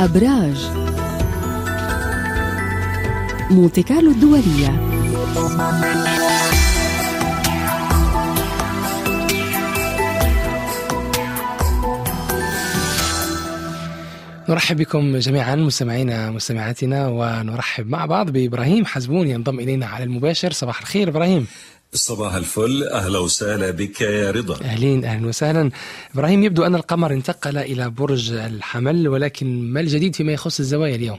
أبراج. مونتي كارلو الدولية. نرحب بكم جميعا مستمعينا مستمعاتنا ونرحب مع بعض بإبراهيم حزبون ينضم إلينا على المباشر. صباح الخير إبراهيم. صباح الفل. أهلا وسهلا بك يا رضا. أهلين أهلا وسهلا. إبراهيم يبدو أن القمر انتقل إلى برج الحمل ولكن ما الجديد فيما يخص الزوايا اليوم؟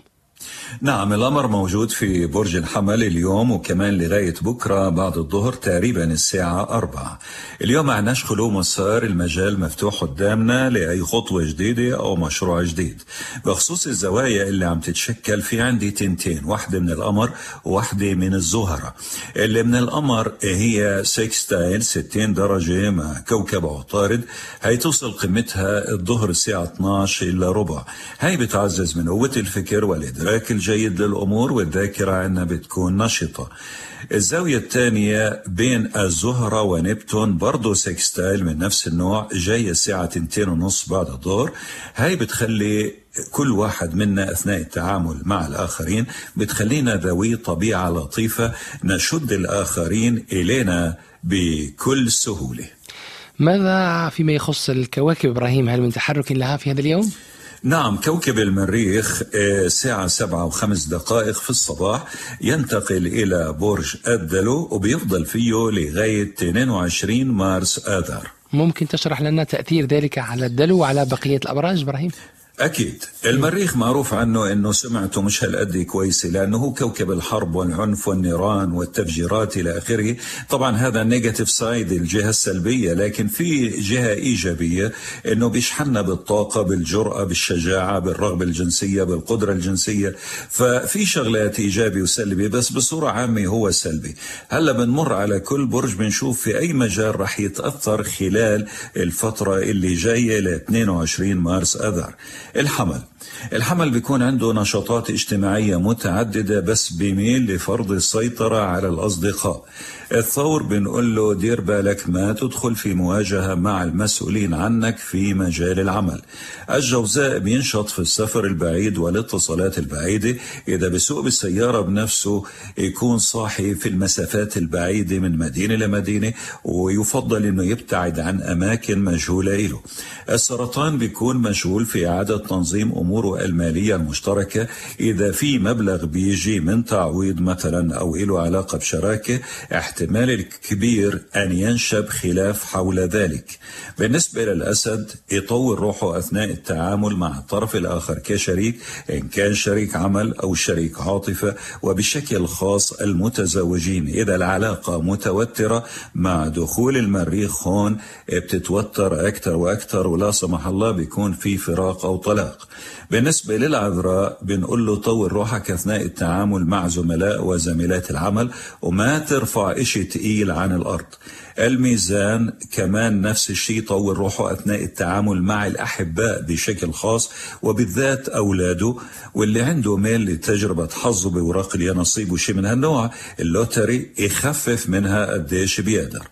نعم الأمر موجود في برج الحمل اليوم وكمان لغاية بكرة بعد الظهر تقريبا الساعة أربعة. اليوم معناش خلو مسار المجال مفتوح قدامنا لأي خطوة جديدة أو مشروع جديد. بخصوص الزوايا اللي عم تتشكل في عندي تنتين واحدة من القمر وواحدة من الزهرة. اللي من القمر هي sextile 60 درجة مع كوكب عطارد. هي توصل قيمتها الظهر الساعة 12 إلا ربع. هي بتعزز من قوة الفكر والإدراك الجيد للأمور والذاكرة عندنا بتكون نشطة. الزاوية الثانية بين الزهرة ونبتون برضه sextile من نفس النوع جاية الساعة تنتين ونص بعد الظهر. هاي بتخلي كل واحد منا أثناء التعامل مع الآخرين بتخلينا ذوي طبيعة لطيفة نشد الآخرين إلينا بكل سهولة. ماذا فيما يخص الكواكب إبراهيم؟ هل من تحرك لها في هذا اليوم؟ نعم كوكب المريخ ساعة سبعة وخمس دقائق في الصباح ينتقل إلى برج الدلو وبيفضل فيه لغاية 22 مارس آذار ممكن تشرح لنا تأثير ذلك على الدلو وعلى بقية الأبراج إبراهيم؟ أكيد. المريخ معروف عنه أنه سمعته مش هالقد كويسة لأنه هو كوكب الحرب والعنف والنيران والتفجيرات إلى آخره. طبعا هذا negative side الجهة السلبية لكن في جهة إيجابية أنه بيشحننا بالطاقة بالجرأة بالشجاعة بالرغبة الجنسية بالقدرة الجنسية. ففي شغلات إيجابي وسلبي بس بصورة عامة هو سلبي. هلأ بنمر على كل برج بنشوف في أي مجال رح يتأثر خلال الفترة اللي جاية ل 22 مارس أذار. الحمل. الحمل بيكون عنده نشاطات اجتماعية متعددة بس بيميل لفرض السيطرة على الأصدقاء. الثور بنقول له دير بالك ما تدخل في مواجهة مع المسؤولين عنك في مجال العمل. الجوزاء بينشط في السفر البعيد والاتصالات البعيدة. إذا بسوق بالسيارة بنفسه يكون صاحي في المسافات البعيدة من مدينة لمدينة ويفضل أنه يبتعد عن أماكن مجهولة له. السرطان بيكون مشغول في إعادة تنظيم أموره المالية المشتركة إذا في مبلغ بيجي من تعويض مثلا أو له علاقة بشراكة احتمال الكبير أن ينشب خلاف حول ذلك. بالنسبة للأسد يطور روحه أثناء التعامل مع الطرف الآخر كشريك إن كان شريك عمل أو شريك عاطفة وبشكل خاص المتزوجين. إذا العلاقة متوترة مع دخول المريخ هون بتتوتر أكثر وأكثر ولا سمح الله بيكون في فراق أو طلاق. بالنسبة للعذراء بنقول له طور روحك أثناء التعامل مع زملاء وزميلات العمل وما ترفع إشي تقيل عن الأرض. الميزان كمان نفس الشيء طور روحه أثناء التعامل مع الأحباء بشكل خاص وبالذات أولاده واللي عنده ميل لتجربة حظه بوراق اليانصيب وشي من هالنوع اللوتري يخفف منها قديش بيقدر.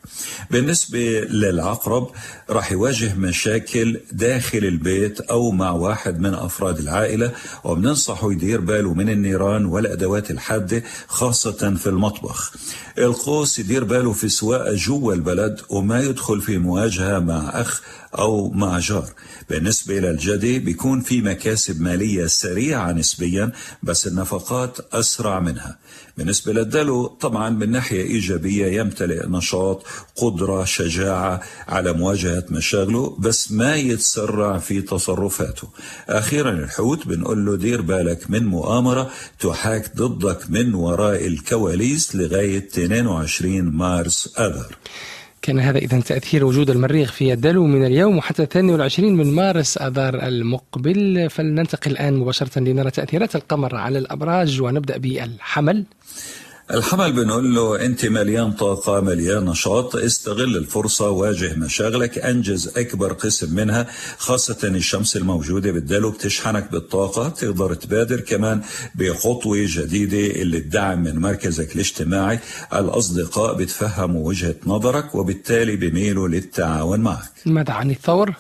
بالنسبة للعقرب راح يواجه مشاكل داخل البيت أو مع واحد من أفراد العائلة وبننصحه يدير باله من النيران والأدوات الحادة خاصة في المطبخ. القوس يدير باله في سواقة جوا البلد وما يدخل في مواجهة مع أخ أو مع جار. بالنسبة إلى الجدي بيكون في مكاسب مالية سريعة نسبيا بس النفقات أسرع منها. بالنسبة للدلو طبعا من ناحية إيجابية يمتلئ نشاط قدرة شجاعة على مواجهة مشاغله بس ما يتسرع في تصرفاته. أخيرا الحوت بنقول له دير بالك من مؤامرة تحاك ضدك من وراء الكواليس لغاية 22 مارس أذر. كان هذا إذا تأثير وجود المريخ في الدلو من اليوم وحتى 22 من مارس آذار المقبل. فلننتقل الآن مباشرة لنرى تأثيرات القمر على الأبراج ونبدأ بالحمل. الحمل بنقول له أنت مليان طاقة مليان نشاط استغل الفرصة واجه مشاغلك أنجز أكبر قسم منها خاصة الشمس الموجودة بالدلو بتشحنك بالطاقة تقدر تبادر كمان بخطوة جديدة اللي تدعم من مركزك الاجتماعي الأصدقاء بتفهموا وجهة نظرك وبالتالي بيميلوا للتعاون معك ماذا عن الثور؟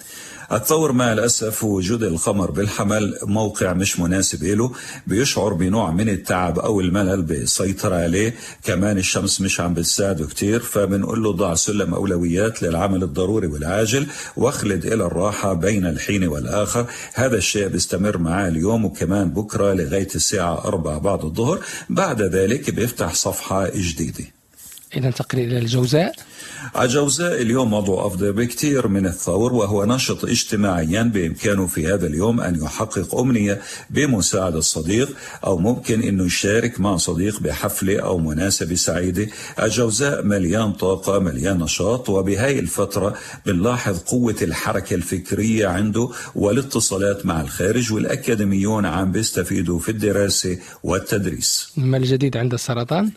الثور مع الأسف وجود القمر بالحمل موقع مش مناسب له بيشعر بنوع من التعب أو الملل بيسيطر عليه. كمان الشمس مش عم بتساعده كتير فبنقول له ضع سلم أولويات للعمل الضروري والعاجل واخلد إلى الراحة بين الحين والآخر. هذا الشيء بيستمر معاه اليوم وكمان بكرة لغاية الساعة 4 بعد الظهر. بعد ذلك بيفتح صفحة جديدة. إذا ننتقل إلى الجوزاء. الجوزاء اليوم وضعه أفضل بكثير من الثور وهو نشط اجتماعيا بإمكانه في هذا اليوم أن يحقق أمنية بمساعدة صديق أو ممكن أنه يشارك مع صديق بحفلة أو مناسبة سعيدة. الجوزاء مليان طاقة مليان نشاط وبهاي الفترة بنلاحظ قوة الحركة الفكرية عنده والاتصالات مع الخارج والأكاديميون عم بيستفيدوا في الدراسة والتدريس. ما الجديد عند السرطان؟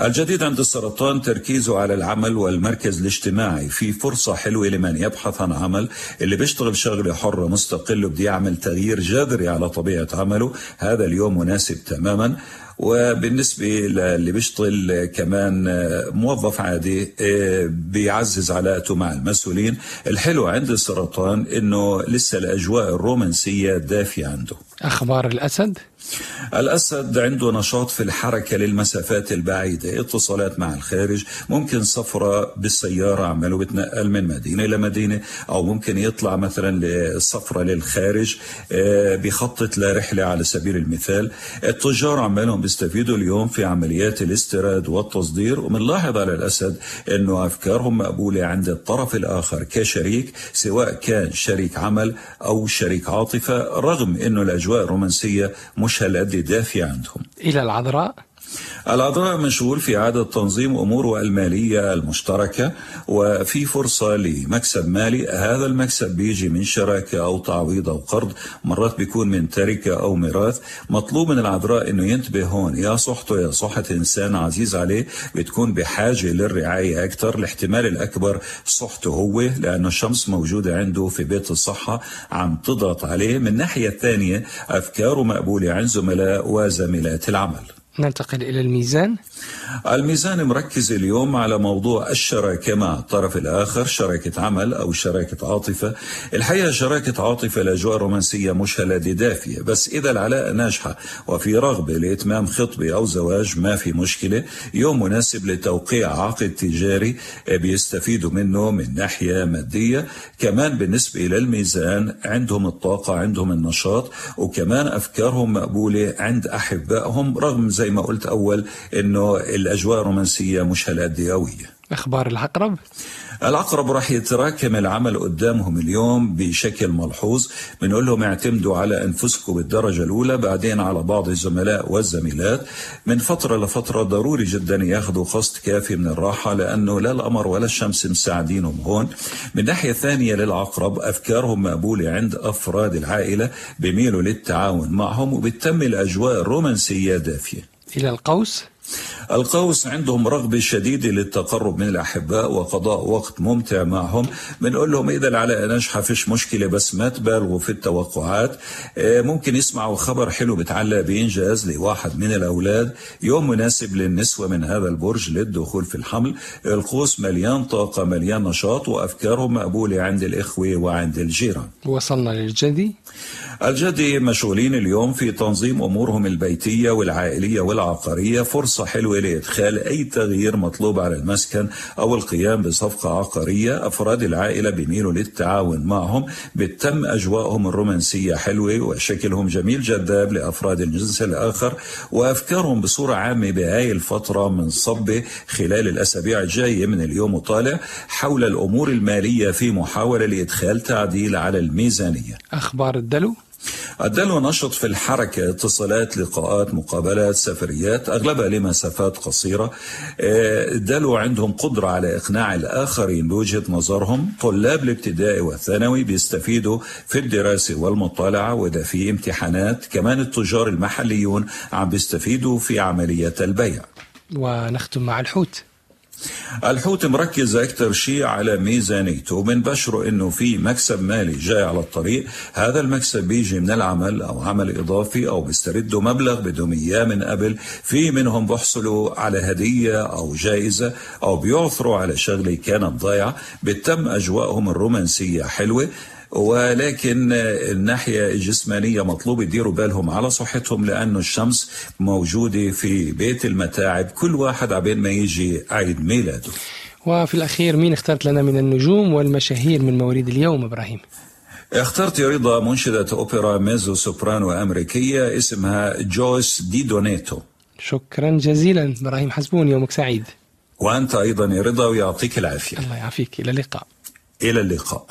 الجديد عند السرطان تركيزه على العمل والمركز الاجتماعي. في فرصة حلوة لمن يبحث عن عمل اللي بيشتغل شغلة حرة مستقل وبده يعمل تغيير جذري على طبيعة عمله. هذا اليوم مناسب تماما. وبالنسبة للي بيشتغل كمان موظف عادي بيعزز علاقته مع المسؤولين. الحلو عند السرطان إنه لسه الأجواء الرومانسية دافية عنده. أخبار الأسد؟ الأسد عنده نشاط في الحركة للمسافات البعيدة اتصالات مع الخارج ممكن سفرة بالسيارة عمله بتنقل من مدينة لمدينة أو ممكن يطلع مثلا لسفرة للخارج بيخطط لرحلة على سبيل المثال. التجار عمالهم بيستفيدوا اليوم في عمليات الاستيراد والتصدير وبنلاحظ على الأسد أنه أفكارهم مقبولة عند الطرف الآخر كشريك سواء كان شريك عمل أو شريك عاطفة رغم أنه الأجواء الرومانسية مش هالقد دافية عندهم إلى العذراء. العذراء مشغول في إعادة تنظيم أموره المالية المشتركة وفي فرصة لمكسب مالي. هذا المكسب بيجي من شراكة أو تعويض أو قرض مرات بيكون من تركة أو ميراث. مطلوب من العذراء أنه ينتبه هون يا صحته يا صحة إنسان عزيز عليه بتكون بحاجة للرعاية أكثر الاحتمال الأكبر صحته هو لأنه الشمس موجودة عنده في بيت الصحة عم تضغط عليه. من الناحية الثانية أفكاره مقبولة عند زملاء وزميلات العمل. ننتقل إلى الميزان. الميزان مركز اليوم على موضوع الشراكة مع الطرف الآخر شراكة عمل أو شراكة عاطفة. الحقيقة شراكة عاطفة الأجواء الرومانسية مش هلادي دافية بس إذا العلاقة ناجحة وفي رغبة لإتمام خطبة أو زواج ما في مشكلة. يوم مناسب لتوقيع عقد تجاري بيستفيدوا منه من ناحية مادية. كمان بالنسبة إلى الميزان عندهم الطاقة عندهم النشاط وكمان أفكارهم مقبولة عند أحبائهم رغم زي ما قلت أول إنه الأجواء الرومانسية مش هالقد قوية أخبار العقرب؟ العقرب راح يتراكم العمل قدامهم اليوم بشكل ملحوظ. بنقول لهم اعتمدوا على أنفسكم بالدرجة الأولى بعدين على بعض الزملاء والزميلات. من فترة لفترة ضروري جدا ياخذوا قسط كافي من الراحة لأنه لا القمر ولا الشمس مساعدينهم هون. من ناحية ثانية للعقرب أفكارهم مقبولة عند أفراد العائلة بيميلوا للتعاون معهم وبتتم الأجواء الرومانسية دافية. إلى القوس القوس عندهم رغبة شديدة للتقرب من الأحباء وقضاء وقت ممتع معهم. بنقول لهم إذا العلاقة ناجحة فيش مشكلة بس ما تبالغوا في التوقعات. ممكن يسمعوا خبر حلو بتعلق بإنجاز لواحد من الأولاد يوم مناسب للنسوة من هذا البرج للدخول في الحمل. القوس مليان طاقة مليان نشاط وأفكارهم مقبولة عند الإخوة وعند الجيران. وصلنا للجدي. الجدي مشغولين اليوم في تنظيم أمورهم البيتية والعائلية والعقارية. فرصة حلوة لإدخال أي تغيير مطلوب على المسكن أو القيام بصفقة عقارية. أفراد العائلة بيميلوا للتعاون معهم. بتم أجواءهم الرومانسية حلوة وشكلهم جميل جذاب لأفراد الجنس الآخر وأفكارهم بصورة عامة بهاي الفترة منصبة خلال الأسابيع الجاية من اليوم وطالع حول الأمور المالية في محاولة لإدخال تعديل على الميزانية. أخبار الدلو؟ الدلو نشط في الحركة اتصالات لقاءات مقابلات سفريات أغلبها لمسافات قصيرة. الدلو عندهم قدرة على إقناع الآخرين بوجهة نظرهم. طلاب الابتدائي والثانوي بيستفيدوا في الدراسة والمطالعة وده في امتحانات كمان التجار المحليون عم بيستفيدوا في عملية البيع. ونختم مع الحوت. الحوت مركز أكثر شيء على ميزانيته. وبنبشره إنه في مكسب مالي جاي على الطريق. هذا المكسب بيجي من العمل أو عمل إضافي أو بيستردوا مبلغ بدهم إياه من قبل. في منهم بيحصلوا على هدية أو جائزة أو بيعثروا على شغلة كانت ضايعة. بتم أجواءهم الرومانسية حلوة. ولكن الناحية الجسمانية مطلوب يديروا بالهم على صحتهم لأنه الشمس موجودة في بيت المتاعب. كل واحد عبين ما يجي عيد ميلاده. وفي الأخير مين اخترت لنا من النجوم والمشاهير من مواليد اليوم إبراهيم؟ اخترت رضا منشدة أوبرا ميزو سوبرانو أمريكية اسمها جويس دي دوناتو. شكرا جزيلا إبراهيم حزبون يومك سعيد. وأنت أيضا يا رضا ويعطيك العافية. الله يعافيك. إلى اللقاء. إلى اللقاء.